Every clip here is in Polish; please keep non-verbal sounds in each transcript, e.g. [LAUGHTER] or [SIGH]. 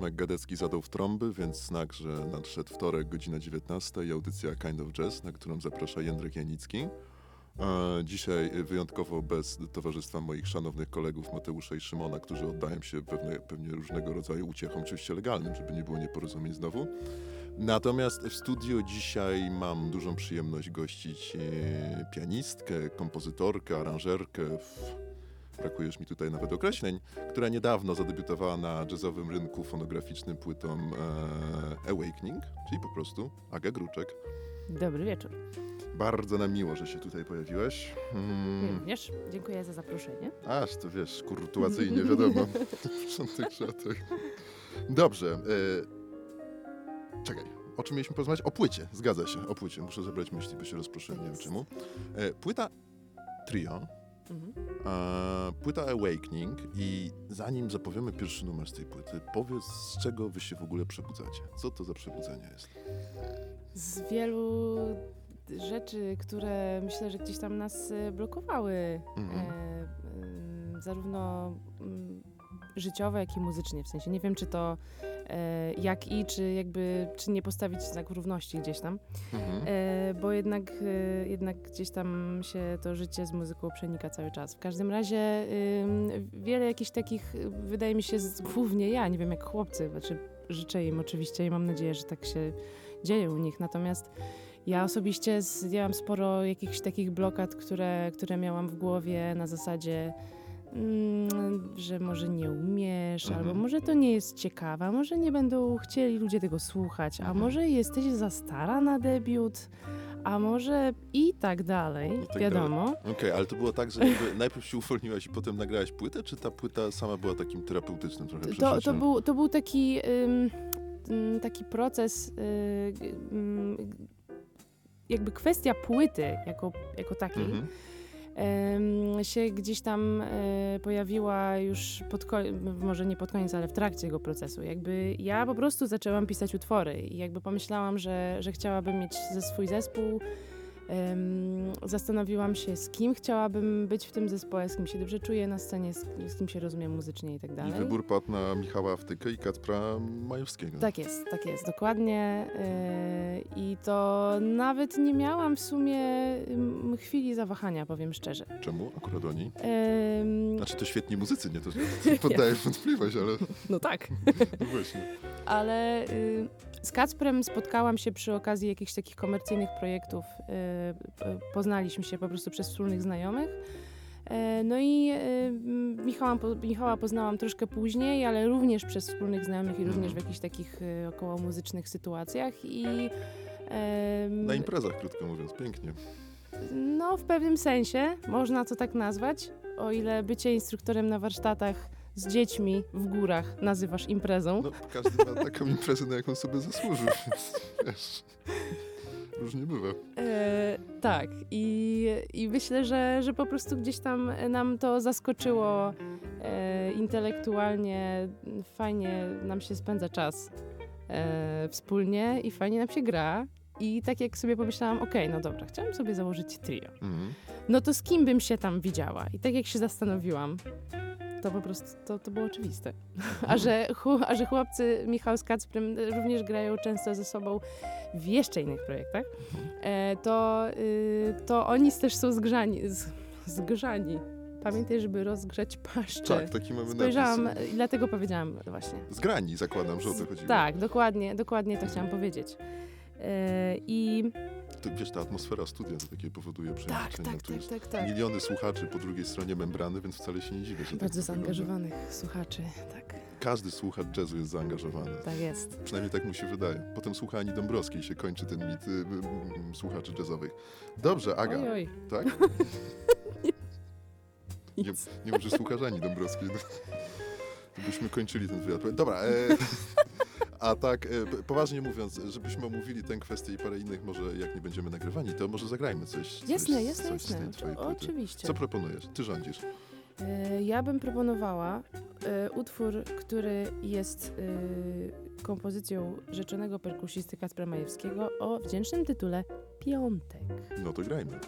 Tomek Gadecki zadał w trąby, więc znak, że nadszedł wtorek, godzina 19 i audycja Kind of Jazz, na którą zaprasza Jędrek Janicki. Dzisiaj wyjątkowo bez towarzystwa moich szanownych kolegów Mateusza i Szymona, którzy oddają się pewne, pewnie różnego rodzaju uciechom, oczywiście legalnym, żeby nie było nieporozumień znowu. Natomiast w studio dzisiaj mam dużą przyjemność gościć e, pianistkę, kompozytorkę, aranżerkę, brakuje już mi tutaj nawet określeń, która niedawno zadebiutowała na jazzowym rynku fonograficznym płytą e, Awakening, czyli po prostu Aga Gruczek. Dobry wieczór. Bardzo nam miło, że się tutaj pojawiłeś. Mm, Również dziękuję za zaproszenie. aż to wiesz, kurtuacyjnie wiadomo. w tych szatach. Dobrze. E, czekaj, o czym mieliśmy porozmawiać? O płycie, zgadza się, o płycie. Muszę zebrać myśli, bo się rozproszyłem, nie wiem czemu. E, płyta Trio, Mhm. e, płyta Awakening i zanim zapowiemy pierwszy numer z tej płyty, powiedz z czego wy się w ogóle przebudzacie. Co to za przebudzenie jest? Z wielu rzeczy, które myślę, że gdzieś tam nas e, blokowały, Mhm. e, zarówno życiowe, jak i muzycznie. W sensie nie wiem, czy to jak i, czy jakby, czy nie postawić znaku równości gdzieś tam. Mhm. E, bo jednak, e, jednak gdzieś tam się to życie z muzyką przenika cały czas. W każdym razie wiele jakichś takich, wydaje mi się, głównie ja, nie wiem jak chłopcy, znaczy życzę im oczywiście i mam nadzieję, że tak się dzieje u nich, natomiast ja osobiście z, ja mam sporo jakichś takich blokad, które, które miałam w głowie na zasadzie mm, że może nie umiesz, Mhm. albo może to nie jest ciekawe, może nie będą chcieli ludzie tego słuchać, a Mhm. może jesteś za stara na debiut, a może i tak dalej, I tak wiadomo. Okej, ale to było tak, że [LAUGHS] najpierw się uwolniłaś i potem nagrałaś płytę, czy ta płyta sama była takim terapeutycznym trochę To, przeżyciem? to, był, to był taki, taki proces, y, jakby kwestia płyty jako, jako takiej. Mhm. Się gdzieś tam e, pojawiła już pod koniec, może nie pod koniec, ale w trakcie tego procesu. Jakby ja po prostu zaczęłam pisać utwory i jakby pomyślałam, że, że chciałabym mieć ze swój zespół. Zastanowiłam się, z kim chciałabym być w tym zespole, z kim się dobrze czuję na scenie, z, z kim się rozumiem muzycznie i tak I dalej. wybór padł na Michała Wtykę i Kacpra Majewskiego. Tak jest, tak jest, dokładnie. Yy, I to nawet nie miałam w sumie chwili zawahania, powiem szczerze. Czemu akurat oni? Ym, Znaczy to świetni muzycy, nie to [LAUGHS] poddaję wątpliwość, ale no tak. [LAUGHS] no właśnie. Ale y, z Kacprem spotkałam się przy okazji jakichś takich komercyjnych projektów. Y, y, poznaliśmy się po prostu przez wspólnych znajomych. E, No i y, Michała, Michała poznałam troszkę później, ale również przez wspólnych znajomych i również w jakichś takich y, około muzycznych sytuacjach. I Na imprezach, krótko mówiąc, pięknie. no, w pewnym sensie można to tak nazwać, o ile bycie instruktorem na warsztatach z dziećmi w górach nazywasz imprezą. No, każdy ma taką imprezę, na jaką sobie zasłużył, [LAUGHS] więc wiesz, różnie bywa. E, tak, i, i myślę, że, że po prostu gdzieś tam nam to zaskoczyło e, intelektualnie. Fajnie nam się spędza czas e, wspólnie i fajnie nam się gra. I tak jak sobie pomyślałam, okej, no dobra, chciałam sobie założyć trio. Mhm. No to z kim bym się tam widziała? I tak jak się zastanowiłam, to po prostu to, to było oczywiste. A że, a że chłopcy Michał z Kacprem również grają często ze sobą w jeszcze innych projektach, e, to, y, to oni też są zgrzani. Zgrzani. Pamiętaj, żeby rozgrzać paszczę. Tak, taki mamy Spojrzałam napis. i dlatego powiedziałam właśnie. Z grani zakładam, że o to chodziło. Tak, dokładnie, dokładnie to chciałam powiedzieć. E, I To, wiesz, ta atmosfera studia to takie powoduje tak, przeniesienia. tak, tak, jest tak, tak. miliony słuchaczy po drugiej stronie membrany, więc wcale się nie dziwię, że tak Bardzo wygląda. zaangażowanych słuchaczy, tak, Każdy słuchacz jazzu jest zaangażowany. tak jest. Przynajmniej tak mu się wydaje. Potem słucha Ani Dąbrowskiej się kończy ten mit y, y, y, słuchaczy jazzowych. Dobrze, Aga, Oj, oj. tak? [LAUGHS] Nie, nie może słuchasz Ani Dąbrowskiej. [LAUGHS] To byśmy kończyli ten wywiad. Dobra, e, [LAUGHS] a tak, e, poważnie mówiąc, żebyśmy omówili tę kwestię i parę innych, może jak nie będziemy nagrywani, to może zagrajmy coś. Jasne, coś, jasne, coś jasne. oczywiście. Co proponujesz? Ty rządzisz. E, Ja bym proponowała e, utwór, który jest kompozycją rzeczonego perkusisty Kacpra Majewskiego o wdzięcznym tytule Piątek. No to grajmy.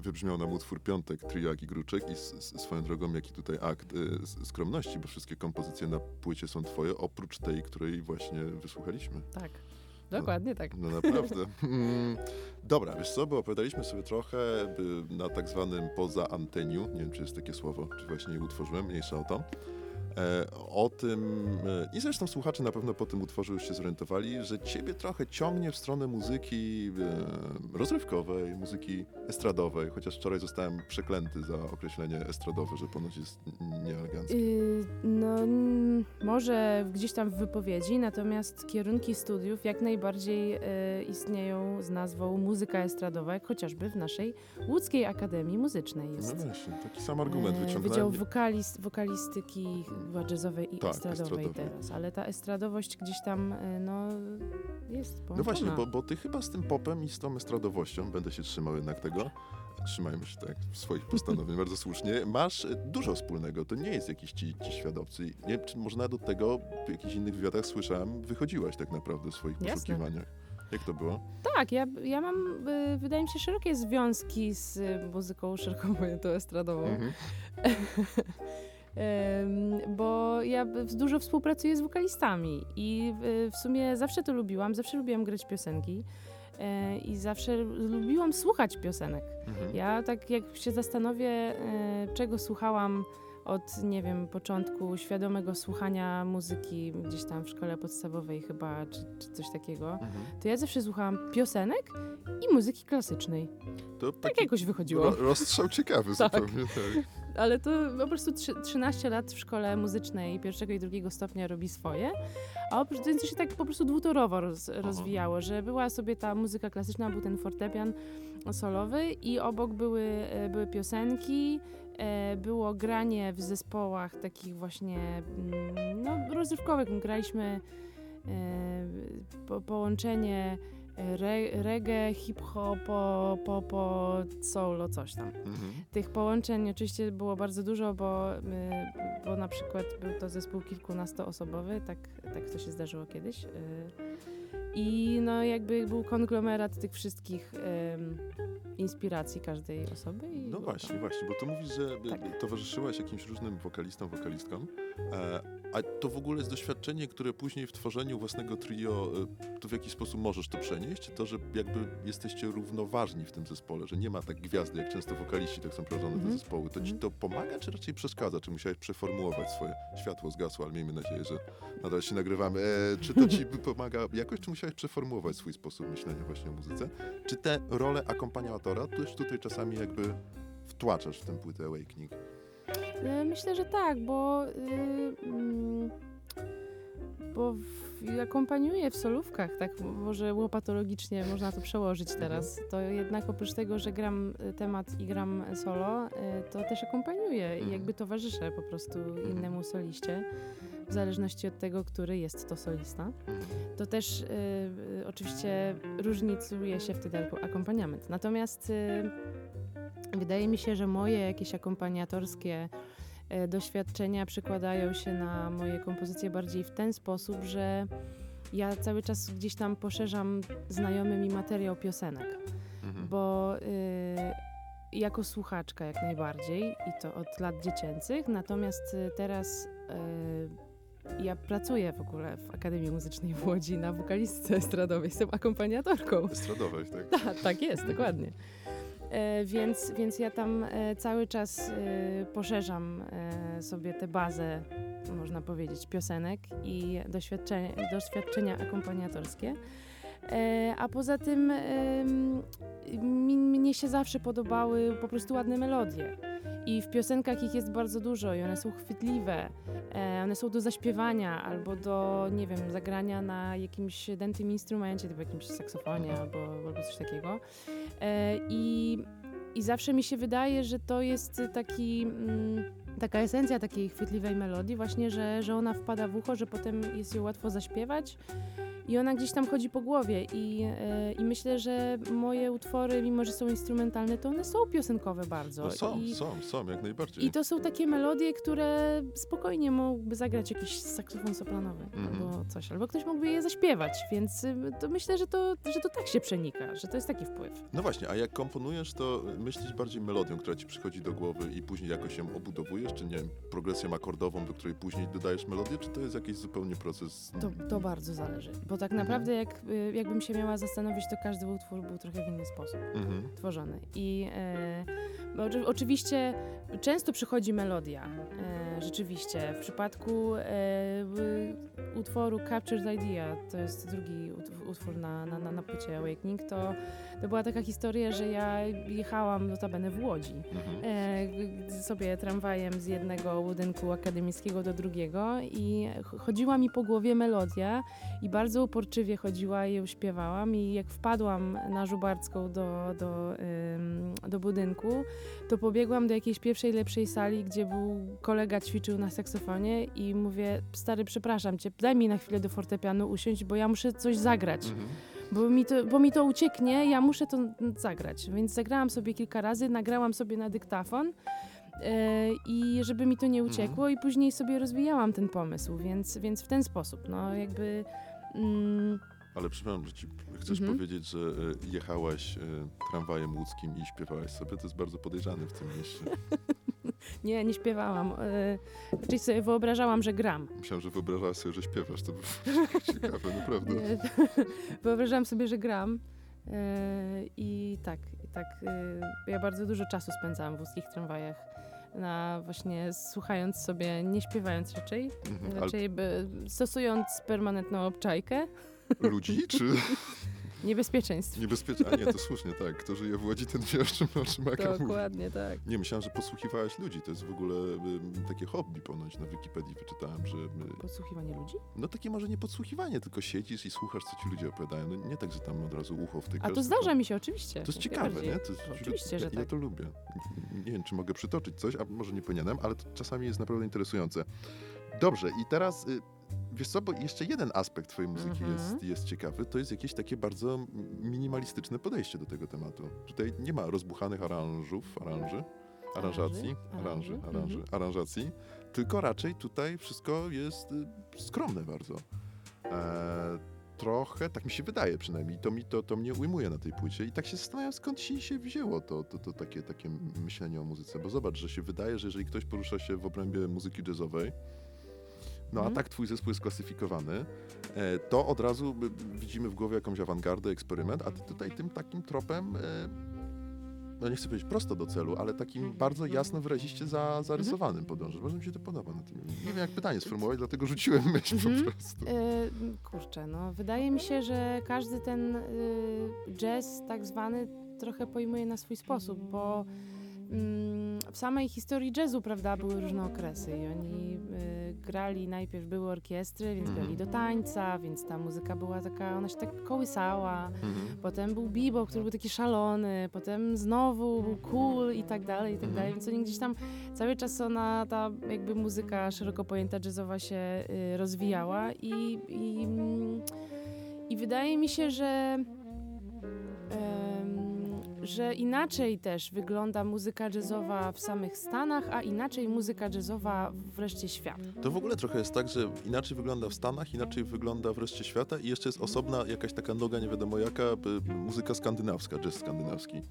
wybrzmiał nam utwór Piątek, trio Agi Gruczek i swoją drogą, jaki tutaj akt y, skromności, bo wszystkie kompozycje na płycie są twoje, oprócz tej, której właśnie wysłuchaliśmy. Tak. Dokładnie tak. No naprawdę. [LAUGHS] Mm, Dobra, wiesz co, bo opowiadaliśmy sobie trochę na tak zwanym poza anteniu, nie wiem czy jest takie słowo, czy właśnie je utworzyłem, mniejsza o to, o tym, e, i zresztą słuchacze na pewno po tym utworze już się zorientowali, że ciebie trochę ciągnie w stronę muzyki e, rozrywkowej, muzyki estradowej, chociaż wczoraj zostałem przeklęty za określenie estradowe, że ponoć jest Yy, no, może gdzieś tam w wypowiedzi, natomiast kierunki studiów jak najbardziej yy, istnieją z nazwą muzyka estradowa, jak chociażby w naszej Łódzkiej Akademii Muzycznej No jest. właśnie, taki sam argument E, wyciągnąłem. Wydział wokalist, wokalistyki chyba jazzowej i Tak, estradowej estradowej. teraz, ale ta estradowość gdzieś tam e, no, jest połączona. No właśnie, bo, bo ty chyba z tym popem i z tą estradowością, będę się trzymał jednak tego, trzymajmy się tak swoich postanowień, bardzo słusznie, masz e, dużo wspólnego, to nie jest jakiś ci, ci świadowcy. Nie czy może tego w jakichś innych wywiadach słyszałem, wychodziłaś tak naprawdę w swoich Jasne. poszukiwaniach. Jak to było? Tak, ja, ja mam, y, wydaje mi się, szerokie związki z y, muzyką szeroko pojętą estradową. Mhm. [LAUGHS] Em, bo ja dużo współpracuję z wokalistami i y, w sumie zawsze to lubiłam, zawsze lubiłam grać piosenki i zawsze lubiłam słuchać piosenek. Mhm. Ja tak jak się zastanowię, e, czego słuchałam od, nie wiem, początku świadomego słuchania muzyki gdzieś tam w szkole podstawowej chyba, czy, czy coś takiego, Mhm. to ja zawsze słuchałam piosenek i muzyki klasycznej. To Tak jakoś wychodziło. ro, rozstrzał ciekawy [LAUGHS] Tak. zupełnie. Tak. Ale to po prostu trzy- 13 lat w szkole muzycznej pierwszego i drugiego stopnia robi swoje, a oprócz tego to się tak po prostu dwutorowo roz, rozwijało, że była sobie ta muzyka klasyczna, był ten fortepian solowy i obok były, e, były piosenki, było granie w zespołach takich właśnie mm, no, rozrywkowych. Graliśmy e, po, połączenie re, reggae, hip-hopo, popo, solo, coś tam. Mhm. Tych połączeń oczywiście było bardzo dużo, bo, bo na przykład był to zespół kilkunastoosobowy, tak, tak to się zdarzyło kiedyś. I no jakby był konglomerat tych wszystkich inspiracji każdej osoby. No właśnie, to. właśnie, bo tu mówisz, że Tak. towarzyszyłaś jakimś różnym wokalistom, wokalistkom, e, a to w ogóle jest doświadczenie, które później w tworzeniu własnego trio, y, to w jaki sposób możesz to przenieść? To, że jakby jesteście równoważni w tym zespole, że nie ma tak gwiazdy, jak często wokaliści tak są prowadzone te Mhm. zespoły. To ci Mhm. to pomaga, czy raczej przeszkadza? Czy musiałeś przeformułować swoje światło zgasło, ale miejmy nadzieję, że nadal się nagrywamy. E, czy to ci [LAUGHS] pomaga jakoś, czy musiałeś przeformułować swój sposób myślenia właśnie o muzyce? Czy tę rolę akompaniatora też tutaj czasami jakby wtłaczasz w tę płytę Awakening? Y, Myślę, że tak, bo, y, mm, bo w, akompaniuję w solówkach, tak może łopatologicznie można to przełożyć teraz. To jednak oprócz tego, że gram y, temat i gram solo, y, to też akompaniuję i Mhm. jakby towarzyszę po prostu innemu soliście, w zależności od tego, który jest to solista. To też y, y, oczywiście różnicuje się wtedy ako- akompaniament. Natomiast y, wydaje mi się, że moje jakieś akompaniatorskie doświadczenia przekładają się na moje kompozycje bardziej w ten sposób, że ja cały czas gdzieś tam poszerzam znajomy mi materiał piosenek, Mhm. bo y, jako słuchaczka jak najbardziej i to od lat dziecięcych, natomiast y, teraz y, ja pracuję w ogóle w Akademii Muzycznej w Łodzi na wokalistce estradowej, jestem akompaniatorką. Estradowej, tak? [LAUGHS] Tak, tak jest, dokładnie. E, więc, więc ja tam e, cały czas e, poszerzam sobie tę bazę, można powiedzieć, piosenek i doświadczenia, doświadczenia akompaniatorskie. A poza tym mi, mnie się zawsze podobały po prostu ładne melodie. I w piosenkach ich jest bardzo dużo i one są chwytliwe. E, one są do zaśpiewania albo do, nie wiem, zagrania na jakimś dętym instrumencie, typu jakimś saksofonie albo, albo coś takiego. E, i, I zawsze mi się wydaje, że to jest taki, mm, taka esencja takiej chwytliwej melodii, właśnie, że, że ona wpada w ucho, że potem jest ją łatwo zaśpiewać i ona gdzieś tam chodzi po głowie i, e, i myślę, że moje utwory, mimo że są instrumentalne, to one są piosenkowe bardzo. No są, I, są, są, jak najbardziej. I to są takie melodie, które spokojnie mógłby zagrać jakiś saksofon sopranowy Mhm. albo coś, albo ktoś mógłby je zaśpiewać, więc y, to myślę, że to, że to tak się przenika, że to jest taki wpływ. No właśnie, a jak komponujesz, to myślisz bardziej melodią, która ci przychodzi do głowy i później jakoś ją obudowujesz, czy nie wiem, progresją akordową, do której później dodajesz melodię, czy to jest jakiś zupełnie proces? To, to bardzo zależy, bo tak Mhm. naprawdę jak, y, jakbym się miała zastanowić, to każdy utwór był trochę w inny sposób Mhm. tworzony. I e, oczywiście często przychodzi melodia, e, rzeczywiście. W przypadku e, utworu Captured Idea, to jest drugi ut- utwór na, na, na, na płycie Awakening, to, to była taka historia, że ja jechałam notabene w Łodzi Mhm. e, sobie tramwajem z jednego budynku akademickiego do drugiego i ch- chodziła mi po głowie melodia i bardzo uporczywie chodziła i ją śpiewałam i jak wpadłam na Żubarską do, do, do budynku, to pobiegłam do jakiejś pierwszej, lepszej sali, gdzie był kolega ćwiczył na saksofonie i mówię, stary, przepraszam cię, daj mi na chwilę do fortepianu usiąść, bo ja muszę coś zagrać Mhm. bo mi, to, bo mi to ucieknie, ja muszę to zagrać. Więc zagrałam sobie kilka razy, nagrałam sobie na dyktafon e, i żeby mi to nie uciekło i później sobie rozwijałam ten pomysł, więc, więc w ten sposób, no jakby... Mm, Ale przepraszam, że ci chcesz Mhm. powiedzieć, że e, jechałaś e, tramwajem łódzkim i śpiewałaś sobie, to jest bardzo podejrzane w tym mieście. [LAUGHS] nie, nie śpiewałam. E, raczej sobie wyobrażałam, że gram. Myślałem, że wyobrażałaś sobie, że śpiewasz, to by [LAUGHS] ciekawe, naprawdę. [LAUGHS] Wyobrażałam sobie, że gram. E, I tak, i tak. e, ja bardzo dużo czasu spędzałam w łódzkich tramwajach. Na właśnie słuchając sobie, nie śpiewając raczej, Mhm. Ale raczej by, stosując permanentną obczajkę ludzi, czy [LAUGHS] niebezpieczeństw. niebezpiecznie? A nie, to słusznie, tak. Kto żyje w Łodzi, ten wie, o czym, o czym Aka mówi. Dokładnie tak. Nie, myślałem, że podsłuchiwałaś ludzi. To jest w ogóle ym, takie hobby ponoć na Wikipedii wyczytałem, że... y, Podsłuchiwanie ludzi? No takie może nie podsłuchiwanie, tylko siedzisz i słuchasz, co ci ludzie opowiadają. No nie tak, że tam od razu ucho wtykasz. A to tylko- zdarza mi się oczywiście. To jest ciekawe, nie? To Oczywiście, że ja, tak. ja to lubię. Nie wiem, czy mogę przytoczyć coś, a może nie powinienem, ale to czasami jest naprawdę interesujące. Dobrze, i teraz... Y, Wiesz co, bo jeszcze jeden aspekt twojej muzyki Mhm. jest, jest ciekawy, to jest jakieś takie bardzo minimalistyczne podejście do tego tematu. Tutaj nie ma rozbuchanych aranżów, aranży, aranżacji, Aranży, aranży, aranży, aranżacji, tylko raczej tutaj wszystko jest y, skromne bardzo. E, trochę, tak mi się wydaje przynajmniej, to, mi, to, to mnie ujmuje na tej płycie i tak się zastanawiam, skąd ci się wzięło to, to, to takie, takie myślenie o muzyce, bo zobacz, że się wydaje, że jeżeli ktoś porusza się w obrębie muzyki jazzowej, no a Mhm. tak twój zespół jest klasyfikowany, e, to od razu widzimy w głowie jakąś awangardę, eksperyment, a ty tutaj tym takim tropem, e, no nie chcę powiedzieć prosto do celu, ale takim bardzo jasno, wyraziście za, zarysowanym podążasz. Bardzo mi się to podoba. Na tym. Nie wiem jak pytanie sformułować, dlatego rzuciłem myśl Mhm. po prostu. E, kurczę, no wydaje mi się, że każdy ten y, jazz tak zwany trochę pojmuje na swój sposób, bo mm, w samej historii jazzu, prawda, były różne okresy i oni y, grali, najpierw były orkiestry, więc Mhm. grali do tańca, więc ta muzyka była taka, ona się tak kołysała, Mhm. potem był bebop, który był taki szalony, potem znowu był cool i tak dalej, i tak Mhm. dalej, więc oni gdzieś tam cały czas ona, ta jakby muzyka szeroko pojęta jazzowa się y, rozwijała i, i, mm, i wydaje mi się, że em, że inaczej też wygląda muzyka jazzowa w samych Stanach, a inaczej muzyka jazzowa w reszcie świata. To w ogóle trochę jest tak, że inaczej wygląda w Stanach, inaczej wygląda w reszcie świata i jeszcze jest osobna jakaś taka noga, nie wiadomo jaka, muzyka skandynawska, jazz skandynawski.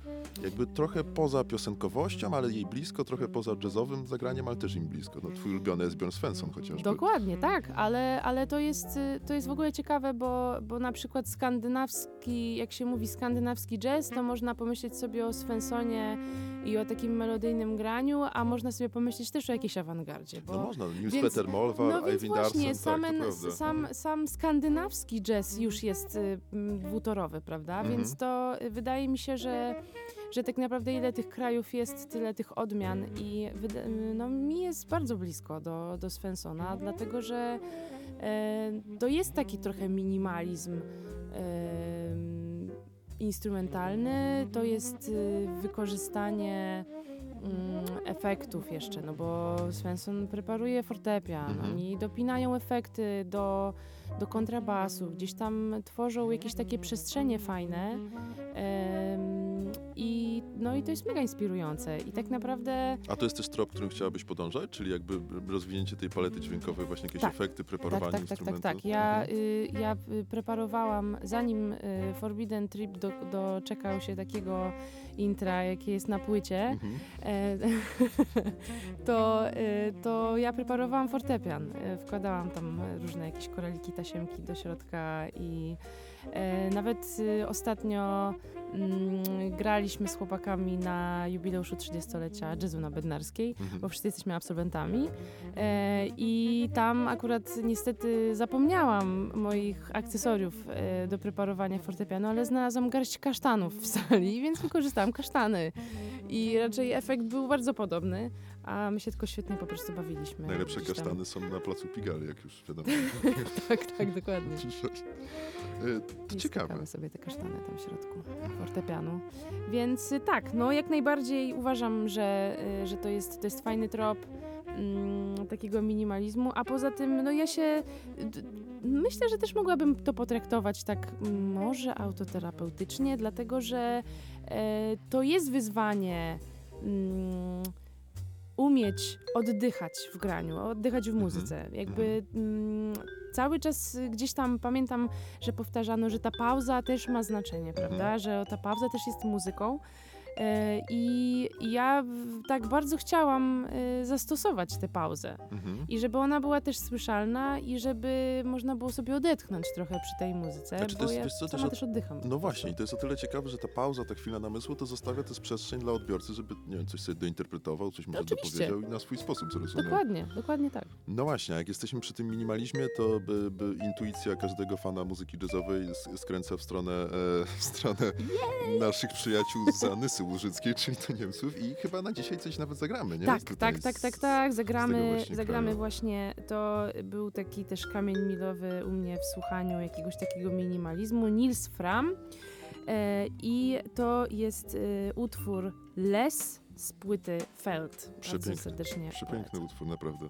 Jakby trochę poza piosenkowością, ale jej blisko, trochę poza jazzowym zagraniem, ale też im blisko. No twój ulubiony jest Björn Svensson chociażby. Dokładnie, tak, ale, ale to, jest, to jest w ogóle ciekawe, bo, bo na przykład skandynawski, jak się mówi skandynawski jazz, to można pomyśleć sobie o Svensonie i o takim melodyjnym graniu, a można sobie pomyśleć też o jakiejś awangardzie, bo... No można, Peter Molvar, No więc Eivind właśnie, tak, to prawda. sam, sam skandynawski jazz już jest y, dwutorowy, prawda? Mhm. Więc to y, wydaje mi się, że, że tak naprawdę ile tych krajów jest, tyle tych odmian i no, mi jest bardzo blisko do, do Svensona, dlatego że e, to jest taki trochę minimalizm em, instrumentalny, to jest y, wykorzystanie mm, efektów jeszcze, no bo Svensson preparuje fortepian, Mhm. oni dopinają efekty do, do kontrabasu, gdzieś tam tworzą jakieś takie przestrzenie fajne em, i no i to jest mega inspirujące i tak naprawdę A to jest też trop, którym chciałabyś podążać? Czyli jakby rozwinięcie tej palety dźwiękowej, właśnie jakieś Tak. efekty, tak, preparowanie tak, tak, tak, instrumentu? tak. Ja, Mhm. y, ja y, preparowałam, zanim y, Forbidden Trip do, doczekał się takiego intra, jakie jest na płycie, Mhm. E, [LAUGHS] to, e, to ja preparowałam fortepian. E, Wkładałam tam różne jakieś koraliki, tasiemki do środka i nawet ostatnio mm, graliśmy z chłopakami na jubileuszu 30-lecia jazzu na Bednarskiej, Mhm. bo wszyscy jesteśmy absolwentami i tam akurat niestety zapomniałam moich akcesoriów do preparowania fortepianu, ale znalazłam garść kasztanów w sali, [LAUGHS] więc wykorzystałam kasztany. I raczej efekt był bardzo podobny, a my się tylko świetnie po prostu bawiliśmy. Najlepsze tam. kasztany są na placu Pigalle, jak już wiadomo. [LAUGHS] Tak, tak, dokładnie. E, To I ciekawe. sobie te kasztany tam w środku fortepianu. Więc y, tak, no jak najbardziej uważam, że, y, że to, jest, to jest fajny trop mm, takiego minimalizmu, a poza tym no ja się myślę, że też mogłabym to potraktować tak może autoterapeutycznie, dlatego że e, to jest wyzwanie mm, umieć oddychać w graniu, oddychać w muzyce. Jakby mm, cały czas gdzieś tam pamiętam, że powtarzano, że ta pauza też ma znaczenie, prawda? Że ta pauza też jest muzyką. E, I ja tak bardzo chciałam e, zastosować tę pauzę. Mhm. I żeby ona była też słyszalna i żeby można było sobie odetchnąć trochę przy tej muzyce, Znaczy, to bo jest- ja wiesz co, też sama o- też oddycham. No właśnie, i to jest o tyle ciekawe, że ta pauza, ta chwila namysłu, to zostawia też przestrzeń dla odbiorcy, żeby, nie wiem, coś sobie dointerpretował, coś może Oczywiście. dopowiedział i na swój sposób zrozumiał. Dokładnie, dokładnie tak. No właśnie, jak jesteśmy przy tym minimalizmie, to by, by intuicja każdego fana muzyki jazzowej skręca w stronę, e, w stronę naszych przyjaciół z Anysy Łużyckiej, czyli to Niemców i chyba na dzisiaj coś nawet zagramy, nie? Tak, Tutaj tak, tak, tak, tak. Zagramy, właśnie zagramy kraju. właśnie. To był taki też kamień milowy u mnie w słuchaniu jakiegoś takiego minimalizmu. Nils Fram. E, I to jest e, utwór Les z płyty Feld. Bardzo Przepiękny, serdecznie Przepiękny polecam. utwór, naprawdę.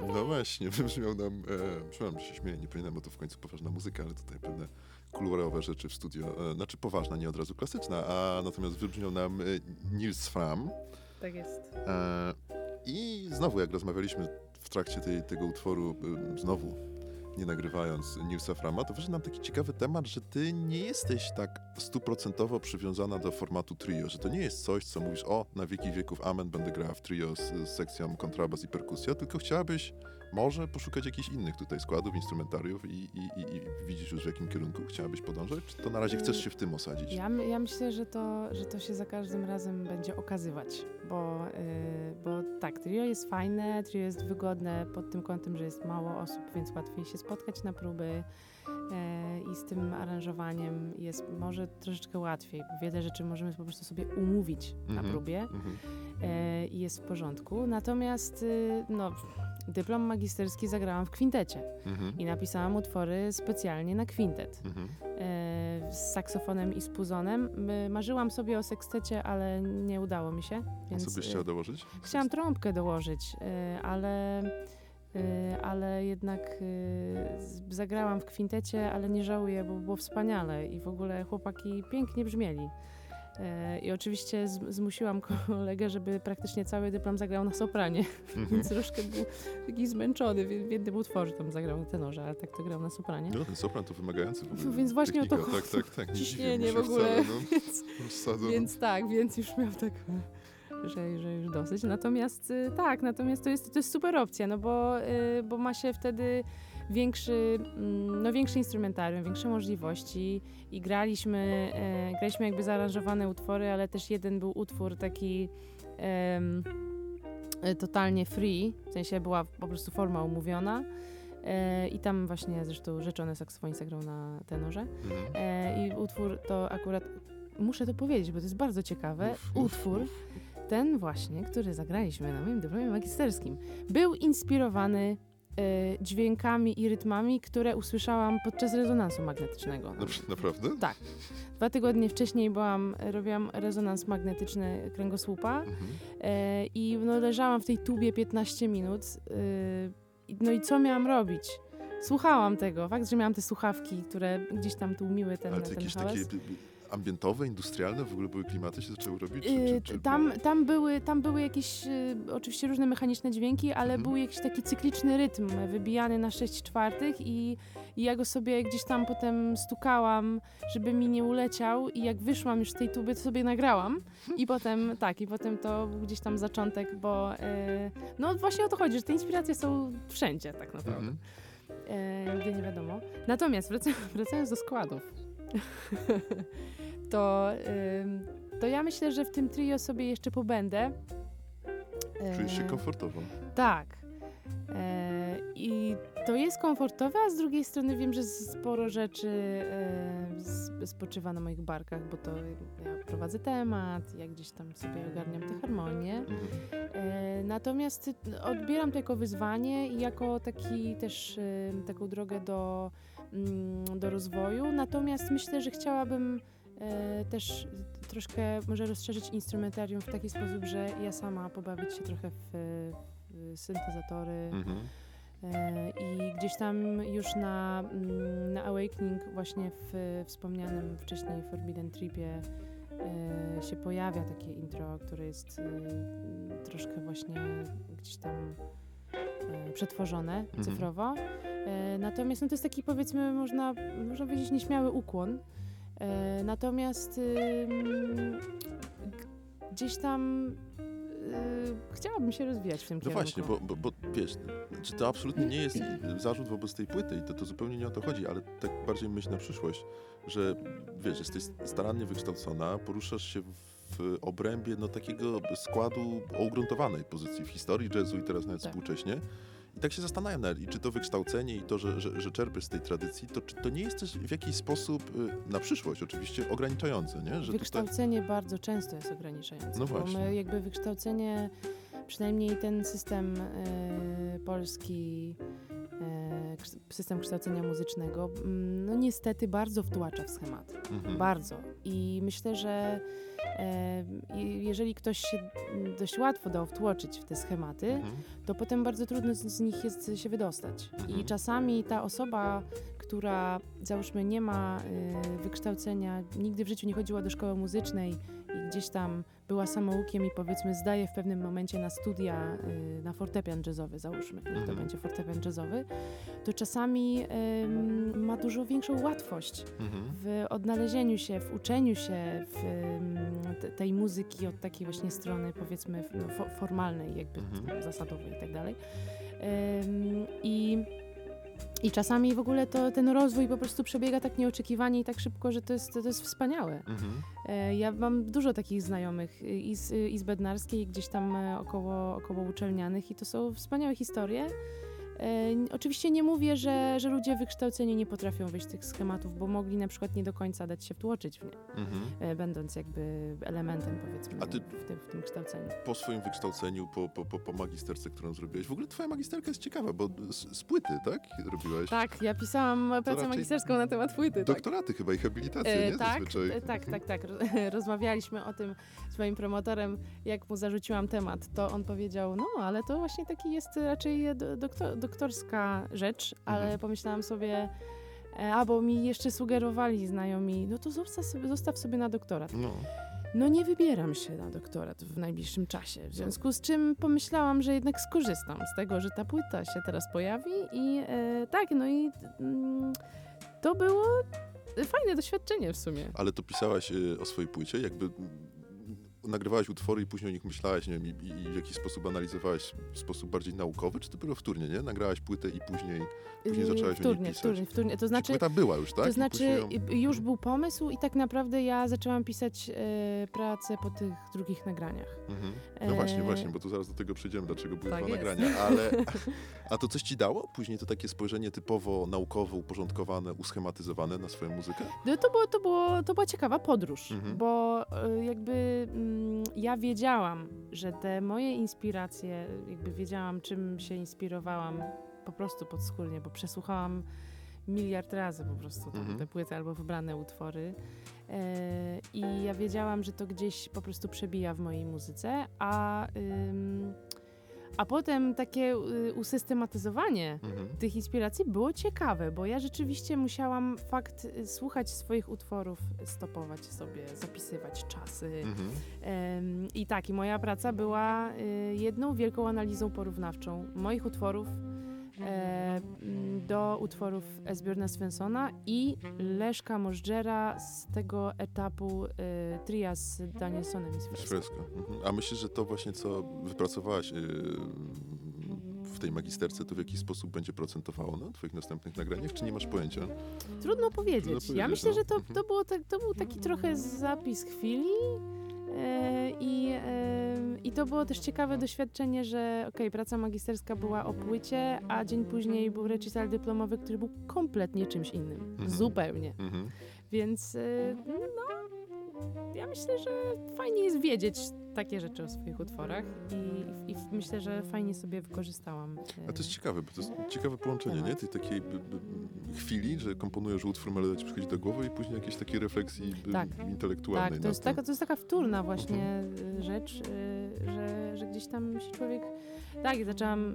No właśnie, [LAUGHS] wybrzmiał nam, e, przepraszam, że się śmieję, nie powinienem, bo to w końcu poważna muzyka, ale tutaj pewne kulurowe rzeczy w studio, e, znaczy poważna, nie od razu klasyczna, a natomiast wybrzmiał nam e, Nils Fram. Tak jest. E, I znowu, jak rozmawialiśmy w trakcie tej, tego utworu, e, znowu nie nagrywając Nilsa Frama, to wyszedł nam taki ciekawy temat, że ty nie jesteś tak stuprocentowo przywiązana do formatu trio, że to nie jest coś, co mówisz, o, na wieki wieków amen, będę grała w trio z, sekcją kontrabas i perkusja, tylko chciałabyś może poszukać jakichś innych tutaj składów, instrumentariów i, i, i, i widzisz już w jakim kierunku chciałabyś podążać, czy to na razie chcesz się w tym osadzić? Ja, ja myślę, że to, że to się za każdym razem będzie okazywać, bo, yy, bo tak, trio jest fajne, trio jest wygodne pod tym kątem, że jest mało osób, więc łatwiej się spotkać na próby i z tym aranżowaniem jest może troszeczkę łatwiej. Wiele rzeczy możemy po prostu sobie umówić na Mhm. próbie Mhm. yy, i jest w porządku. Natomiast yy, no, dyplom magisterski zagrałam w kwintecie Mhm. i napisałam utwory specjalnie na kwintet Mhm. e, z saksofonem i z puzonem. Marzyłam sobie o sekstecie, ale nie udało mi się. A Więc co byś e, chciała dołożyć? chciałam trąbkę dołożyć, e, ale, e, ale jednak z- zagrałam w kwintecie, ale nie żałuję, bo było wspaniale i w ogóle chłopaki pięknie brzmieli. E, I oczywiście zmusiłam [LAUGHS] kolegę, żeby praktycznie cały dyplom zagrał na sopranie, [LAUGHS] Mhm. więc troszkę był taki zmęczony. W jednym utworze tam zagrał na tenorze, ale tak to grał na sopranie. No, ten sopran to wymagający w ogóle. Więc właśnie o to technika. Tak, tak, tak. Ciśnienie w ogóle. Wcale, no. Więc, więc tak, więc już miał tak, że, że już dosyć. Natomiast y, tak, natomiast to jest, to jest super opcja, no bo, y, bo ma się wtedy większy, mm, no większe instrumentarium, większe możliwości i graliśmy, e, graliśmy jakby zaaranżowane utwory, ale też jeden był utwór taki e, totalnie free, w sensie była po prostu forma umówiona. E, I tam właśnie zresztą rzeczony saksofonista grał na tenorze. Mhm. E, I utwór to akurat, muszę to powiedzieć, bo to jest bardzo ciekawe. Utwór. Ten właśnie, który zagraliśmy na moim dyplomie magisterskim, był inspirowany e, dźwiękami i rytmami, które usłyszałam podczas rezonansu magnetycznego. Napr- Naprawdę? Tak. Dwa tygodnie wcześniej byłam, robiłam rezonans magnetyczny kręgosłupa Mhm. e, i no, leżałam w tej tubie 15 minut. i- no i co miałam robić? Słuchałam tego. Fakt, że miałam te słuchawki, które gdzieś tam tłumiły ten, Ale ten jakieś hałas. takie y, y, ambientowe, industrialne w ogóle były klimaty się zaczęły robić? Czy, Yy, czy, czy tam, tam, były, tam były jakieś y, oczywiście różne mechaniczne dźwięki, ale Mhm. był jakiś taki cykliczny rytm wybijany na 6 czwartych i, i ja go sobie gdzieś tam potem stukałam, żeby mi nie uleciał i jak wyszłam już z tej tuby, to sobie nagrałam i potem tak, i potem to był gdzieś tam zaczątek, bo y, no właśnie o to chodzi, że te inspiracje są wszędzie tak naprawdę. Mhm. E, nigdy nie wiadomo. Natomiast wraca, [LAUGHS] wracając do składów, [LAUGHS] to, to ja myślę, że w tym trio sobie jeszcze pobędę. E, Czujesz się komfortowo. Tak. E, I to jest komfortowe, a z drugiej strony wiem, że sporo rzeczy e, spoczywa na moich barkach, bo to ja prowadzę temat, ja gdzieś tam sobie ogarniam te harmonie. Mhm. E, Natomiast odbieram to jako wyzwanie i jako taki też taką drogę do, do rozwoju. Natomiast myślę, że chciałabym e, też troszkę może rozszerzyć instrumentarium w taki sposób, że ja sama pobawić się trochę w, w syntezatory Mhm. e, i gdzieś tam już na, mm, na Awakening właśnie w wspomnianym wcześniej Forbidden Tripie e, się pojawia takie intro, które jest troszkę właśnie gdzieś tam przetworzone Mhm. cyfrowo. E, natomiast no, to jest taki powiedzmy, można, można powiedzieć, nieśmiały ukłon. E, natomiast gdzieś tam y, chciałabym się rozwijać w tym No kierunku. właśnie, bo, bo, bo wiesz, czy to absolutnie nie jest [LAUGHS] zarzut wobec tej płyty i to, to zupełnie nie o to chodzi, ale tak bardziej myśl na przyszłość, że wiesz, jesteś starannie wykształcona, poruszasz się w obrębie no, takiego składu o ugruntowanej pozycji w historii jazzu i teraz nawet Tak. współcześnie. I tak się zastanawiam, nawet, i czy to wykształcenie i to, że, że, że czerpiesz z tej tradycji, to czy to nie jest też w jakiś sposób, y, na przyszłość oczywiście, ograniczające, nie? Że tutaj... Wykształcenie bardzo często jest ograniczające. No właśnie. my jakby wykształcenie, przynajmniej ten system e, polski, system kształcenia muzycznego, no niestety bardzo wtłacza w schematy. Mhm. Bardzo. I myślę, że e, jeżeli ktoś się dość łatwo dał wtłoczyć w te schematy, Mhm. to potem bardzo trudno z, z nich jest się wydostać. Mhm. I czasami ta osoba, która załóżmy nie ma y, wykształcenia, nigdy w życiu nie chodziła do szkoły muzycznej i gdzieś tam była samoukiem i powiedzmy zdaje w pewnym momencie na studia y, na fortepian jazzowy, załóżmy, niech to Mhm. będzie fortepian jazzowy, to czasami ym, ma dużo większą łatwość Mhm. w odnalezieniu się, w uczeniu się w, te- tej muzyki od takiej właśnie strony powiedzmy no, fo- formalnej, jakby Mhm. zasadowej i tak dalej. I i czasami w ogóle to ten rozwój po prostu przebiega tak nieoczekiwanie i tak szybko, że to jest, to jest wspaniałe. Mhm. E, Ja mam dużo takich znajomych i z, i z Bednarskiej, i gdzieś tam e, około, około uczelnianych i to są wspaniałe historie. E, Oczywiście nie mówię, że, że ludzie wykształceni nie potrafią wyjść z tych schematów, bo mogli na przykład nie do końca dać się wtłoczyć w nie, Mhm. e, będąc jakby elementem powiedzmy A ty- w, tym, w tym kształceniu. Po swoim wykształceniu, po, po, po, po magisterce, którą zrobiłeś, w ogóle twoja magisterka jest ciekawa, bo z, z płyty, tak? Robiłaś Tak, ja pisałam pracę magisterską na temat płyty. tak. doktoraty chyba i habilitację, E, nie? tak, Zazwyczaj. tak, tak, tak. Ro- [LAUGHS] Rozmawialiśmy o tym z moim promotorem, jak mu zarzuciłam temat, to on powiedział, no ale to właśnie taki jest raczej do, doktor, doktorska rzecz, ale Mhm. pomyślałam sobie, e, a bo mi jeszcze sugerowali znajomi, no to zostaw sobie, zostaw sobie na doktorat. No. No nie wybieram się na doktorat w najbliższym czasie, w związku z czym pomyślałam, że jednak skorzystam z tego, że ta płyta się teraz pojawi i e, tak, no i mm, to było fajne doświadczenie w sumie. Ale to pisałaś y, o swojej płycie, jakby mm, nagrywałaś utwory i później o nich myślałaś, nie wiem, i, i w jakiś sposób analizowałaś w sposób bardziej naukowy, czy było wtórnie, nie? Nagrałaś płytę i później, później zaczęłaś o niej wtórnie, pisać. wtórnie, wtórnie. To Czy znaczy, płyta była już, tak? to znaczy ją- już był pomysł i tak naprawdę ja zaczęłam pisać e, pracę po tych drugich nagraniach. Mhm. No właśnie, E, właśnie, bo tu zaraz do tego przejdziemy, dlaczego były tak dwa jest. nagrania, ale [LAUGHS] a to coś ci dało? Później to takie spojrzenie typowo naukowo, uporządkowane, uschematyzowane na swoją muzykę? No, to, było, to, było, to była ciekawa podróż, Mhm. bo e, jakby mm, ja wiedziałam, że te moje inspiracje, jakby wiedziałam, czym się inspirowałam po prostu podskórnie, bo przesłuchałam miliard razy po prostu Mhm. te płyty albo wybrane utwory. E, I ja wiedziałam, że to gdzieś po prostu przebija w mojej muzyce, a, a potem takie y, usystematyzowanie Mhm. tych inspiracji było ciekawe, bo ja rzeczywiście musiałam fakt y, słuchać swoich utworów, stopować sobie, zapisywać czasy. Mhm. I tak, i moja praca była y, jedną wielką analizą porównawczą moich utworów do utworów Esbjörna Svensona i Leszka Możdżera z tego etapu y, tria z Danielsonem i z. Fresko. Mhm. A myślisz, że to właśnie, co wypracowałaś yy, w tej magisterce, to w jakiś sposób będzie procentowało na twoich następnych nagraniach, czy nie masz pojęcia? Trudno powiedzieć. Trudno ja powiedzieć, myślę, no. że to, Mhm. to, było tak, to był taki trochę zapis chwili. I, I to było też ciekawe doświadczenie, że okej, praca magisterska była o płycie, a dzień później był recital dyplomowy, który był kompletnie czymś innym. Mhm. Zupełnie. Mhm. Więc e, no, ja myślę, że fajnie jest wiedzieć takie rzeczy o swoich utworach i, i myślę, że fajnie sobie wykorzystałam. e, A to jest ciekawe, bo to jest ciekawe połączenie, nie? Tej takiej b, b, chwili, że komponujesz utwór, melodia ci przychodzi do głowy i później jakiejś takiej refleksji Tak. intelektualnej. Tak, to jest, taka, to jest taka wtórna właśnie y, rzecz, y, że, że gdzieś tam się człowiek... Tak, zaczęłam,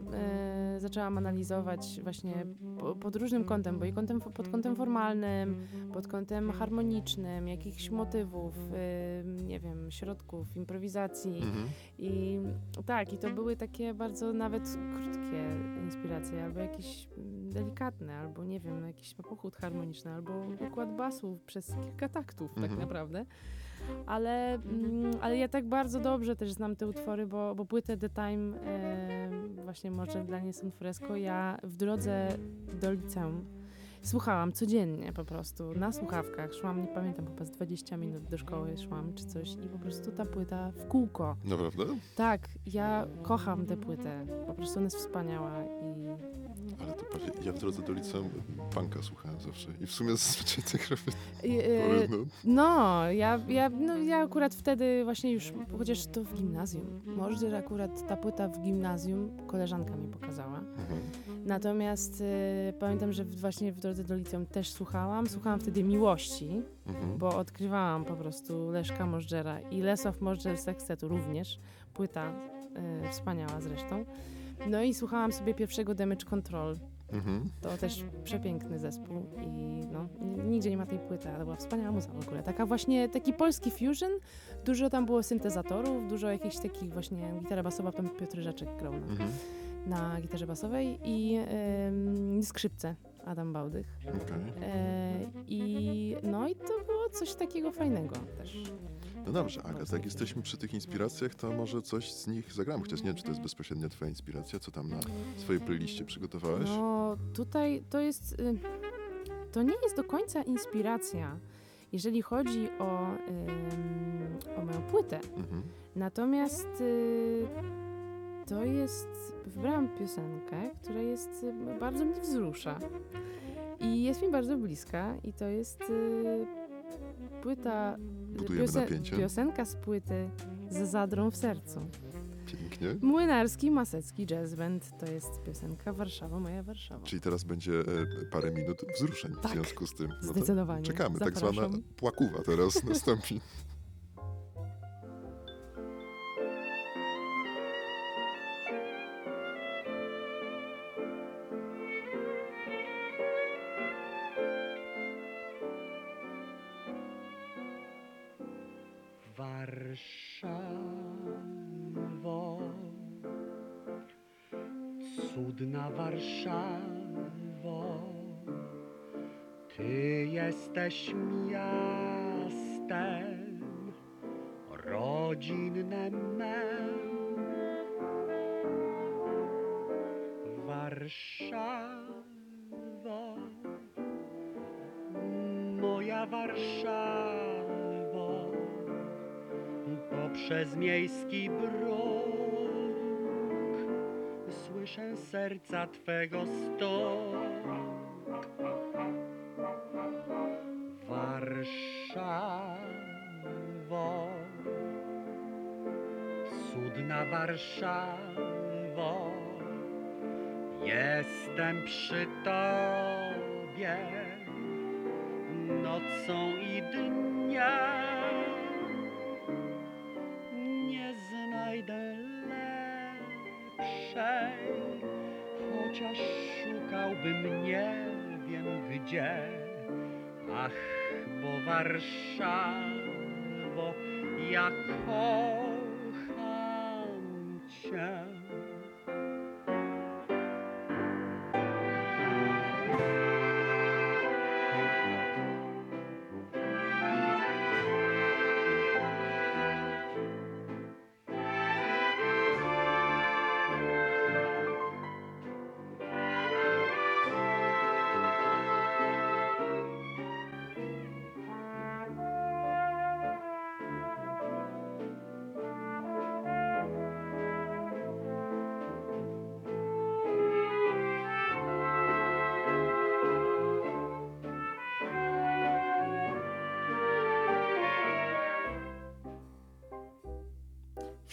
y, zaczęłam analizować właśnie po, pod różnym kątem, bo i kątem, pod kątem formalnym, pod kątem harmonicznym, jakichś motywów, nie wiem, środków, improwizacji. Mhm. I tak, i to były takie bardzo nawet krótkie inspiracje, albo jakieś mm, delikatne, albo nie wiem, jakiś pochód harmoniczny, albo układ basu przez kilka taktów tak Mhm. naprawdę. Ale, mm, ale ja tak bardzo dobrze też znam te utwory, bo, bo płytę The Time, e, właśnie może dla nie są fresco, ja w drodze do liceum słuchałam codziennie po prostu, na słuchawkach. Szłam, nie pamiętam, chyba z 20 minut do szkoły szłam czy coś i po prostu ta płyta w kółko. Naprawdę? Tak, ja kocham tę płytę. Po prostu ona jest wspaniała i, Ale to patrz, ja w drodze do liceum punka słuchałem zawsze i w sumie zazwyczaj tych. I, e, No, No, ja, ja, no, ja akurat wtedy właśnie już, chociaż to w gimnazjum. Może, że akurat ta płyta w gimnazjum koleżanka mi pokazała. mhm. Natomiast e, pamiętam, że właśnie w drodze do liceum też słuchałam. Słuchałam wtedy Miłości, Mhm. bo odkrywałam po prostu Leszka Możdżera i Lesław Możdżer Sekstetu również. Płyta e, wspaniała zresztą. No i słuchałam sobie pierwszego Damage Control. Mhm. To też przepiękny zespół i no, nigdzie nie ma tej płyty, ale była wspaniała muza w ogóle. Taka właśnie, taki polski fusion, dużo tam było syntezatorów, dużo jakichś takich właśnie, gitara basowa, tam Piotr Rzeczek grał na, Mhm. na gitarze basowej i em, skrzypce Adam Bałdych. Okej. E, I no i to było coś takiego fajnego też. No dobrze, Aga, tak jesteśmy przy tych inspiracjach, to może coś z nich zagramy, chociaż nie wiem, czy to jest bezpośrednio twoja inspiracja, co tam na swojej playliście przygotowałeś? No tutaj to jest, y, to nie jest do końca inspiracja, jeżeli chodzi o, o moją płytę. Mhm. Natomiast y, to jest, wybrałam piosenkę, która jest, y, bardzo mnie wzrusza. I jest mi bardzo bliska i to jest płyta, Budujemy napięcie. piosenka z płyty z zadrą w sercu. Pięknie. Młynarski Masecki Jazz Band to jest piosenka Warszawa, moja Warszawa. Czyli teraz będzie e, parę minut wzruszeń w Tak, związku z tym. No Zdecydowanie. czekamy, tak zwana Zapraszam. płakuwa teraz nastąpi. [LAUGHS] jesteś miastem rodzinnem mem. Warszawo, moja Warszawo, poprzez miejski bruk słyszę serca Twego stok. Warszawo, cudna Warszawo, jestem przy Tobie. Nocą i dniem. Nie znajdę lepszej, chociaż szukałbym nie wiem gdzie. Ach, bo Warszawo, ja kocham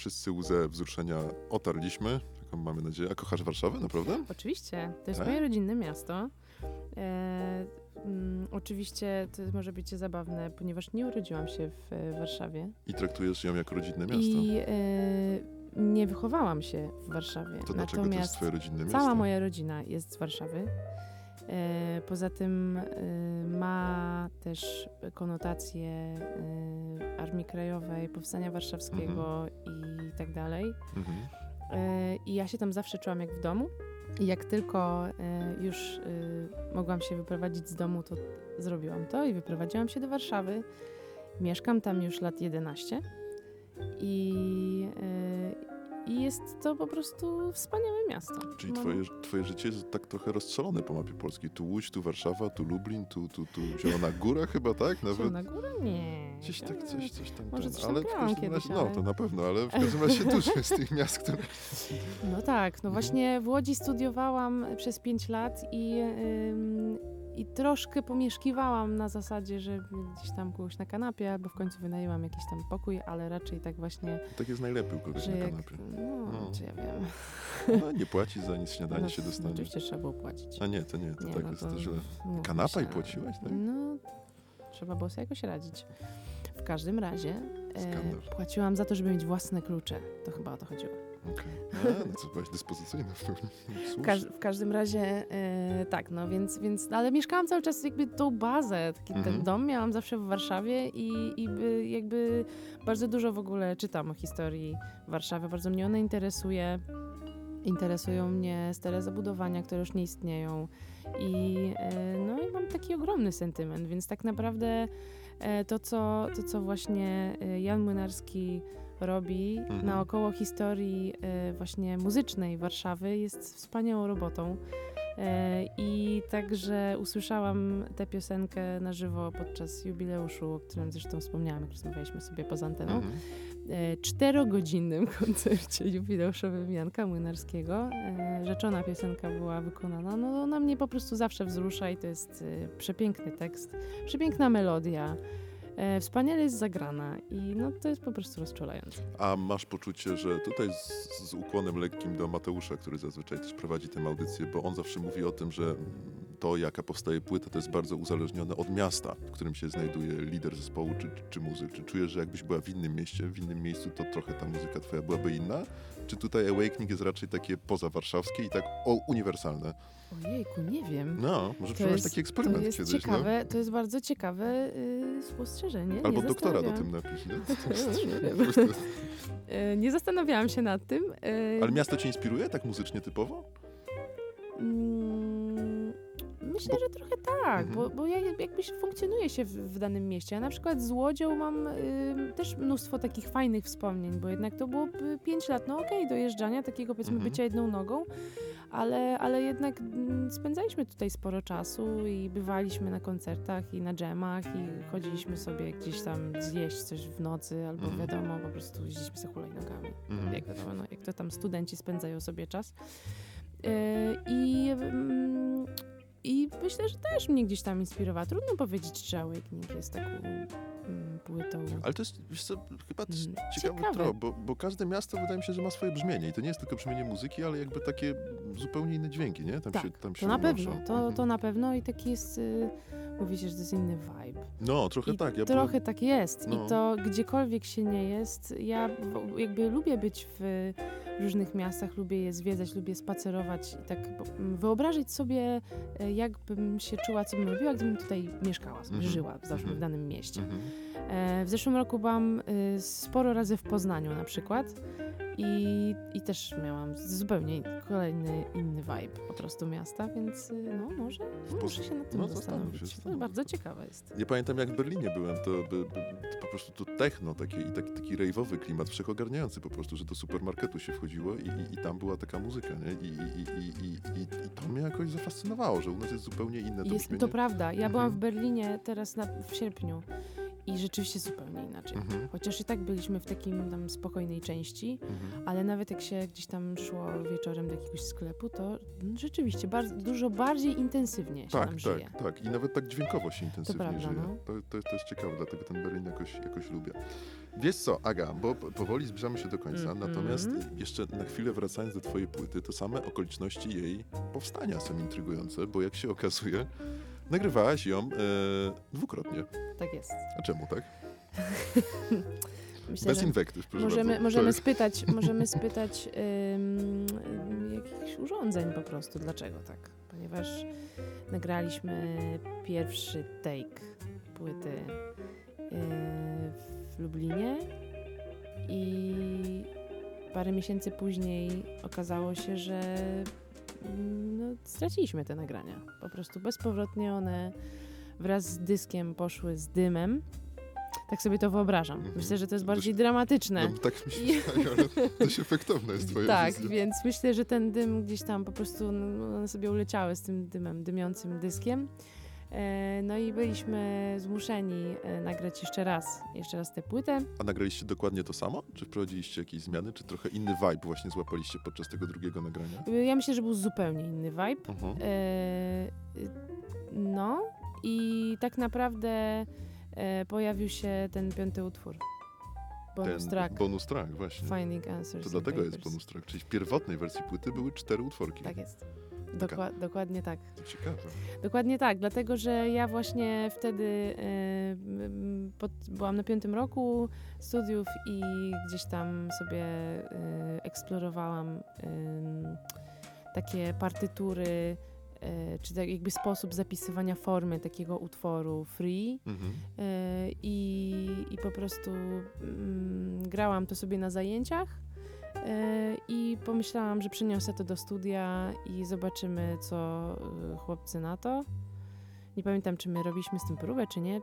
Wszyscy łzę wzruszenia otarliśmy, taką mamy nadzieję. A kochasz Warszawę, naprawdę? Oczywiście, to jest Tak? moje rodzinne miasto. E, mm, oczywiście to może być zabawne, ponieważ nie urodziłam się w e, Warszawie I traktujesz ją jako rodzinne miasto. i e, nie wychowałam się w Warszawie. To dlaczego to jest Natomiast twoje rodzinne miasto? cała moja rodzina jest z Warszawy. E, poza tym e, ma też konotacje e, Armii Krajowej, Powstania Warszawskiego i tak dalej. Mhm. E, I ja się tam zawsze czułam jak w domu. I jak tylko e, już e, mogłam się wyprowadzić z domu, to zrobiłam to i wyprowadziłam się do Warszawy. Mieszkam tam już lat 11 i, I jest to po prostu wspaniałe miasto. Czyli Mam- twoje, twoje życie jest tak trochę rozstrzelone po mapie Polski. Tu Łódź, tu Warszawa, tu Lublin, tu, tu, tu Zielona Góra chyba, tak? Nawet Na górę? Nie. gdzieś tak, coś, coś tam. Może coś ale w kiedyś, razie, No, ale- to na pewno, ale w każdym razie [LAUGHS] dużo jest tych miast, które... No tak, no właśnie w Łodzi studiowałam przez 5 lat i, ym, i troszkę pomieszkiwałam na zasadzie, że gdzieś tam kogoś na kanapie, albo w końcu wynajęłam jakiś tam pokój, ale raczej tak właśnie, Tak jest najlepiej u kogoś na jak, kanapie. no, No. czy ja wiem. No, nie płaci za nic, śniadanie No, się no, dostanie. Oczywiście trzeba było płacić. A nie, to nie, to Nie, tak no jest to mówmy Kanapa i płaciłaś, tak? No, trzeba było sobie jakoś radzić. W każdym razie e, płaciłam za to, żeby mieć własne klucze. To chyba o to chodziło. Okej. [LAUGHS] A, no co, byłaś dyspozycyjna w pełni. [LAUGHS] W, każ- w każdym razie e, tak, no więc, więc, ale mieszkałam cały czas jakby tą bazę, taki Mhm. ten dom miałam zawsze w Warszawie i, i by, jakby bardzo dużo w ogóle czytam o historii Warszawy, bardzo mnie ona interesuje. Interesują mnie stare zabudowania, które już nie istnieją i e, no i mam taki ogromny sentyment, więc tak naprawdę e, to, co, to, co właśnie e, Jan Młynarski robi Mhm. naokoło historii e, właśnie muzycznej Warszawy jest wspaniałą robotą. E, I także usłyszałam tę piosenkę na żywo podczas jubileuszu, o którym zresztą wspomniałam, jak rozmawialiśmy sobie poza anteną. Mhm. E, czterogodzinnym [LAUGHS] koncercie jubileuszowym Janka Młynarskiego. Rzeczona piosenka była wykonana. No ona mnie po prostu zawsze wzrusza i to jest przepiękny tekst, przepiękna melodia. E, wspaniale jest zagrana i no to jest po prostu rozczulające. A masz poczucie, że tutaj z, z ukłonem lekkim do Mateusza, który zazwyczaj też prowadzi tę audycję, bo on zawsze mówi o tym, że to, jaka powstaje płyta, to jest bardzo uzależnione od miasta, w którym się znajduje lider zespołu czy, czy, muzyk. Czy czujesz, że jakbyś była w innym mieście, w innym miejscu, to trochę ta muzyka twoja byłaby inna? Czy tutaj Awakening jest raczej takie pozawarszawskie i tak o, uniwersalne? Ojejku, nie wiem. No, może przeprowadzić taki eksperyment to jest kiedyś, ciekawe, to jest bardzo ciekawe y, spostrzeżenie. no? Albo nie doktora do tym napisz, nie? [LAUGHS] E, [LAUGHS] nie zastanawiałam się nad tym. e, Ale miasto cię inspiruje tak muzycznie typowo? Mm, Myślę, że trochę tak, Mhm. bo, bo ja jakby się funkcjonuje się w, w danym mieście. Ja na przykład z Łodzią mam y, też mnóstwo takich fajnych wspomnień, bo jednak to było 5 lat, no okej, dojeżdżania, takiego powiedzmy Mhm. bycia jedną nogą, ale, ale jednak mm, spędzaliśmy tutaj sporo czasu i bywaliśmy na koncertach i na dżemach i chodziliśmy sobie gdzieś tam zjeść coś w nocy, albo Mhm. wiadomo, po prostu jeździliśmy sobie hulajnogami Mhm. jak wiadomo, no, jak to tam studenci spędzają sobie czas. E, I, mm, I myślę, że też mnie gdzieś tam inspirowała. Trudno powiedzieć, czy Awakening jest taką mm, płytą. Ale to jest, wiesz co, chyba Mm, ciekawy ciekawe. trop, bo, bo każde miasto wydaje mi się, że ma swoje brzmienie i to nie jest tylko brzmienie muzyki, ale jakby takie zupełnie inne dźwięki, nie? Tam Tak, się, tam się To na pewno, unoszą. to, Mhm. to na pewno i taki jest, y, mówi się, że to jest inny vibe. No, trochę I tak. Ja trochę tak jest no. i to gdziekolwiek się nie jest, ja jakby lubię być w różnych miastach, lubię je zwiedzać, lubię spacerować i tak po- m, wyobrazić sobie, e, jakbym się czuła, co bym robiła, gdybym tutaj mieszkała, sobie Mhm, żyła, załóżmy mhm. w danym mieście. Mhm. E, W zeszłym roku byłam y, sporo razy w Poznaniu na przykład i, i też miałam zupełnie kolejny inny vibe po prostu miasta, więc y, no może Poz- muszę się nad tym no, zastanowić. się, zastanów. bardzo ciekawe jest. Ja pamiętam, jak w Berlinie byłem, to, by, by, to po prostu to techno takie, i taki, taki rejwowy klimat, wszechogarniający po prostu, że do supermarketu się wchodziło i, i, i tam była taka muzyka, nie? I, i, i, i, i, to mnie jakoś zafascynowało, że u nas jest zupełnie inne to Jest, brzmienie. to prawda. Ja byłam w Mhm. Berlinie teraz na, w sierpniu i rzeczywiście zupełnie inaczej. Mhm, Chociaż i tak byliśmy w takim tam spokojnej części, mhm. ale nawet jak się gdzieś tam szło wieczorem do jakiegoś sklepu, to mm, rzeczywiście bardzo, dużo bardziej intensywnie się Tak, tam żyje. tak, tak. I nawet tak dźwiękowo się intensywnie prawda, żyje. no. To, to, to jest ciekawe, dlatego ten Berlin jakoś, jakoś lubię. Wiesz co, Aga, bo po- powoli zbliżamy się do końca, Mhm. natomiast jeszcze na chwilę wracając do twojej płyty, to same okoliczności jej powstania są intrygujące, bo jak się okazuje, nagrywałaś ją e, dwukrotnie. Tak jest. A czemu tak? [LAUGHS] Myślę, Bez inwektyw, proszę możemy, bardzo. możemy jest- spytać, [LAUGHS] możemy spytać ym, ym, jakichś urządzeń po prostu. Dlaczego tak? Ponieważ nagraliśmy pierwszy take płyty yy, w Lublinie i parę miesięcy później okazało się, że no, straciliśmy te nagrania. Po prostu bezpowrotnie one wraz z dyskiem poszły z dymem. Tak sobie to wyobrażam. Mhm. Myślę, że to jest bardziej dramatyczne. No, tak mi się wydaje, ale dość efektowna jest twoja Tak, wizja. więc myślę, że ten dym gdzieś tam po prostu no, one sobie uleciały z tym dymem, dymiącym dyskiem. E, No i byliśmy zmuszeni e, nagrać jeszcze raz, jeszcze raz tę płytę. A nagraliście dokładnie to samo? Czy wprowadziliście jakieś zmiany, czy trochę inny vibe właśnie złapaliście podczas tego drugiego nagrania? E, Ja myślę, że był zupełnie inny vibe. Mhm. No i tak naprawdę pojawił się ten piąty utwór. Bonus Ten track. bonus track, właśnie. Finding Answers. To dlatego jest Papers. bonus track. Czyli w pierwotnej wersji płyty były cztery utworki. Tak jest. Dokła- dokładnie tak. Ciekawe. Dokładnie tak, dlatego że ja właśnie wtedy m, pod, byłam na piątym roku studiów i gdzieś tam sobie e, eksplorowałam em, takie partytury, e, czy tak jakby sposób zapisywania formy takiego utworu free. Mhm. I, I po prostu mm, grałam to sobie na zajęciach i pomyślałam, że przyniosę to do studia i zobaczymy, co e, chłopcy na to. Nie pamiętam, czy my robiliśmy z tym próbę, czy nie.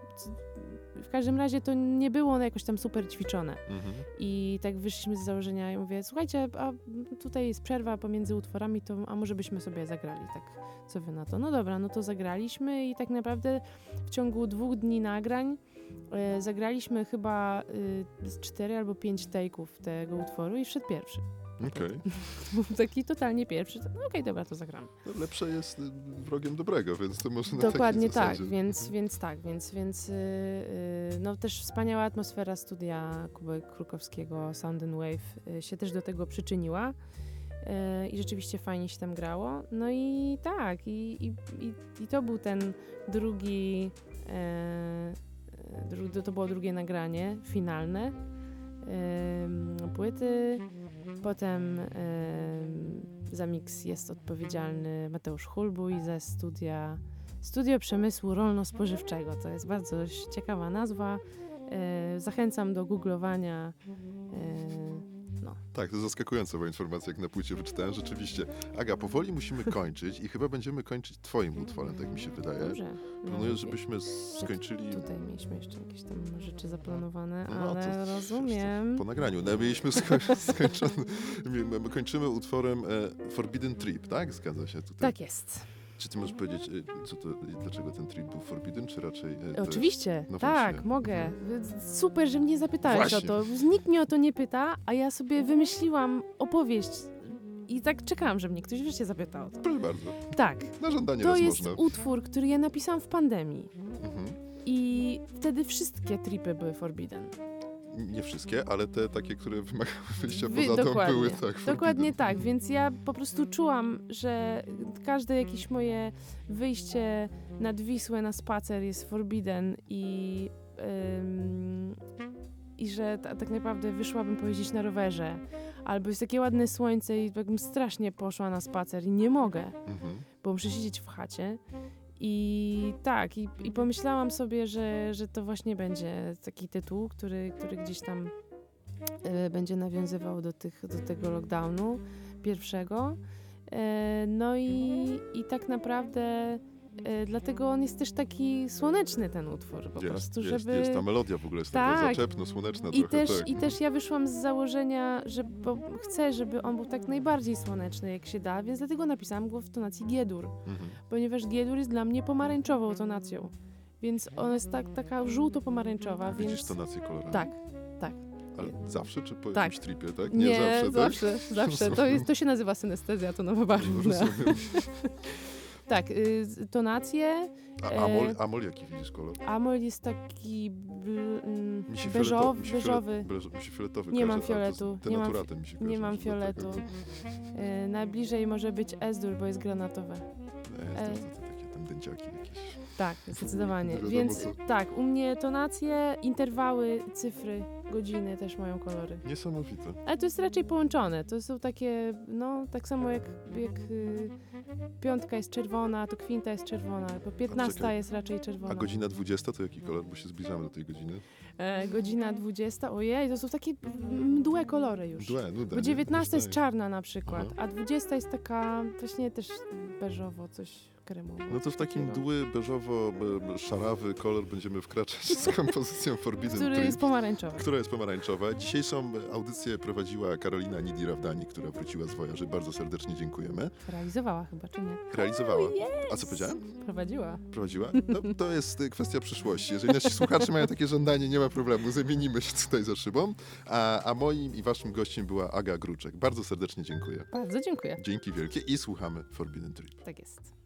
W każdym razie to nie było ono jakoś tam super ćwiczone. Mhm. I tak wyszliśmy z założenia i mówię, słuchajcie, a tutaj jest przerwa pomiędzy utworami, to a może byśmy sobie zagrali, tak, co wy na to? No dobra, no to zagraliśmy i tak naprawdę w ciągu dwóch dni nagrań zagraliśmy chyba e, z cztery albo pięć take'ów tego utworu i wszedł pierwszy. Okej. [LAUGHS] Był taki totalnie pierwszy. No okej, dobra, to zagramy. No, Lepsze jest y, wrogiem dobrego, więc to może na Dokładnie tak, więc, więc tak, więc, więc yy, no też wspaniała atmosfera studia Kuby Krukowskiego Sound and Wave yy, się też do tego przyczyniła yy, i rzeczywiście fajnie się tam grało. No i tak, i, i, i, i to był ten drugi, dru, to było drugie nagranie, finalne płyty. Potem za miks jest odpowiedzialny Mateusz Hulbuj ze studia Studio Przemysłu Rolno-Spożywczego. To jest bardzo ciekawa nazwa. Yy, zachęcam do googlowania. Tak, to zaskakująca informacja, jak na płycie wyczytałem. Rzeczywiście. Aga, powoli musimy kończyć i chyba będziemy kończyć twoim utworem, tak mi się wydaje. Dobrze. Planuję, żebyśmy skończyli Tutaj mieliśmy jeszcze jakieś tam rzeczy zaplanowane, No, ale to- to rozumiem. po nagraniu. No, mieliśmy sko skończony, my- my kończymy utworem e, Forbidden Trip, tak? Zgadza się tutaj. Tak jest. Czy ty możesz powiedzieć, e, co to, dlaczego ten trip był Forbidden, czy raczej... e, Oczywiście, no tak, właśnie. mogę. Super, że mnie zapytałeś Właśnie. o to. Nikt mnie o to nie pyta, a ja sobie wymyśliłam opowieść i tak czekałam, że mnie ktoś wreszcie zapytał o to. Proszę bardzo. Tak, Na żądanie to jest można. utwór, który ja napisałam w pandemii Mhm. i wtedy wszystkie tripy były forbidden. Nie wszystkie, ale te takie, które wymagały wyjścia Wy- poza dokładnie. były tak Dokładnie forbidden. tak, więc ja po prostu czułam, że każde jakieś moje wyjście nad Wisłę na spacer jest forbidden i, ym, i że ta, tak naprawdę wyszłabym pojeździć na rowerze. Albo jest takie ładne słońce i tak bym strasznie poszła na spacer i nie mogę, Mhm. bo muszę siedzieć w chacie. I tak, i, i pomyślałam sobie, że, że to właśnie będzie taki tytuł, który, który gdzieś tam e, będzie nawiązywał do, tych, do tego lockdownu pierwszego. E, no i, i tak naprawdę dlatego on jest też taki słoneczny ten utwór po Jest, prostu, jest, żeby... jest. Ta melodia w ogóle jest taka Tak. zaczepno, słoneczna I trochę, też, tak. I też ja wyszłam z założenia, że bo chcę, żeby on był tak najbardziej słoneczny, jak się da, więc dlatego napisałam go w tonacji G-dur, Mhm. ponieważ G-dur jest dla mnie pomarańczową tonacją. Więc ona jest tak, taka żółto-pomarańczowa, Widzisz więc... tonację kolorami? Tak, tak. Ale zawsze, czy po Tak. jakimś tripie, tak? Nie, zawsze, zawsze, tak? zawsze. To, jest, to się nazywa synestezja tonowo-barwna. Rozumiem. Tak, y, tonacje. A E, amol, amol jaki widzisz kolor? Amol jest taki bl, mm, Mi się beżow, mi się beżowy. Fiolet, mi się fioletowy Nie mam fioletu, nie mam denaturatem mi się nie mam dlatego. fioletu. Y, najbliżej może być Esdur, bo jest granatowe. E, to, to, to takie tam dęciaki jakieś. Tak, zdecydowanie. Więc tak, u mnie tonacje, interwały, cyfry, godziny też mają kolory. Niesamowite. Ale to jest raczej połączone. To są takie, no, tak samo jak, jak y, piątka jest czerwona, to kwinta jest czerwona, bo piętnasta jest raczej czerwona. A godzina 20 to jaki kolor? Bo się zbliżamy do tej godziny. E, godzina 20, ojej, to są takie mdłe kolory już. Dłe, nuda. Bo nie? 19 jest czarna na przykład, Aha. a 20 jest taka właśnie też beżowo, coś kremowo. No to w takim takiego, dły, beżowo-szarawy kolor będziemy wkraczać z [LAUGHS] kompozycją Forbidden Który Trip. jest pomarańczowy. która jest pomarańczowa. Dzisiejszą audycję prowadziła Karolina Nidi-Rawdani, która wróciła z Wojaży. Bardzo serdecznie dziękujemy. Realizowała chyba, czy nie? Realizowała. Oh, yes! A co powiedziałem? Prowadziła. Prowadziła? No to jest y, kwestia przyszłości. Jeżeli nasi słuchacze mają takie żądanie, nie ma problemu, zamienimy się tutaj za szybą. A, a moim i waszym gościem była Aga Gruczek. Bardzo serdecznie dziękuję. Bardzo dziękuję. Dzięki wielkie i słuchamy Forbidden Trip. Tak jest.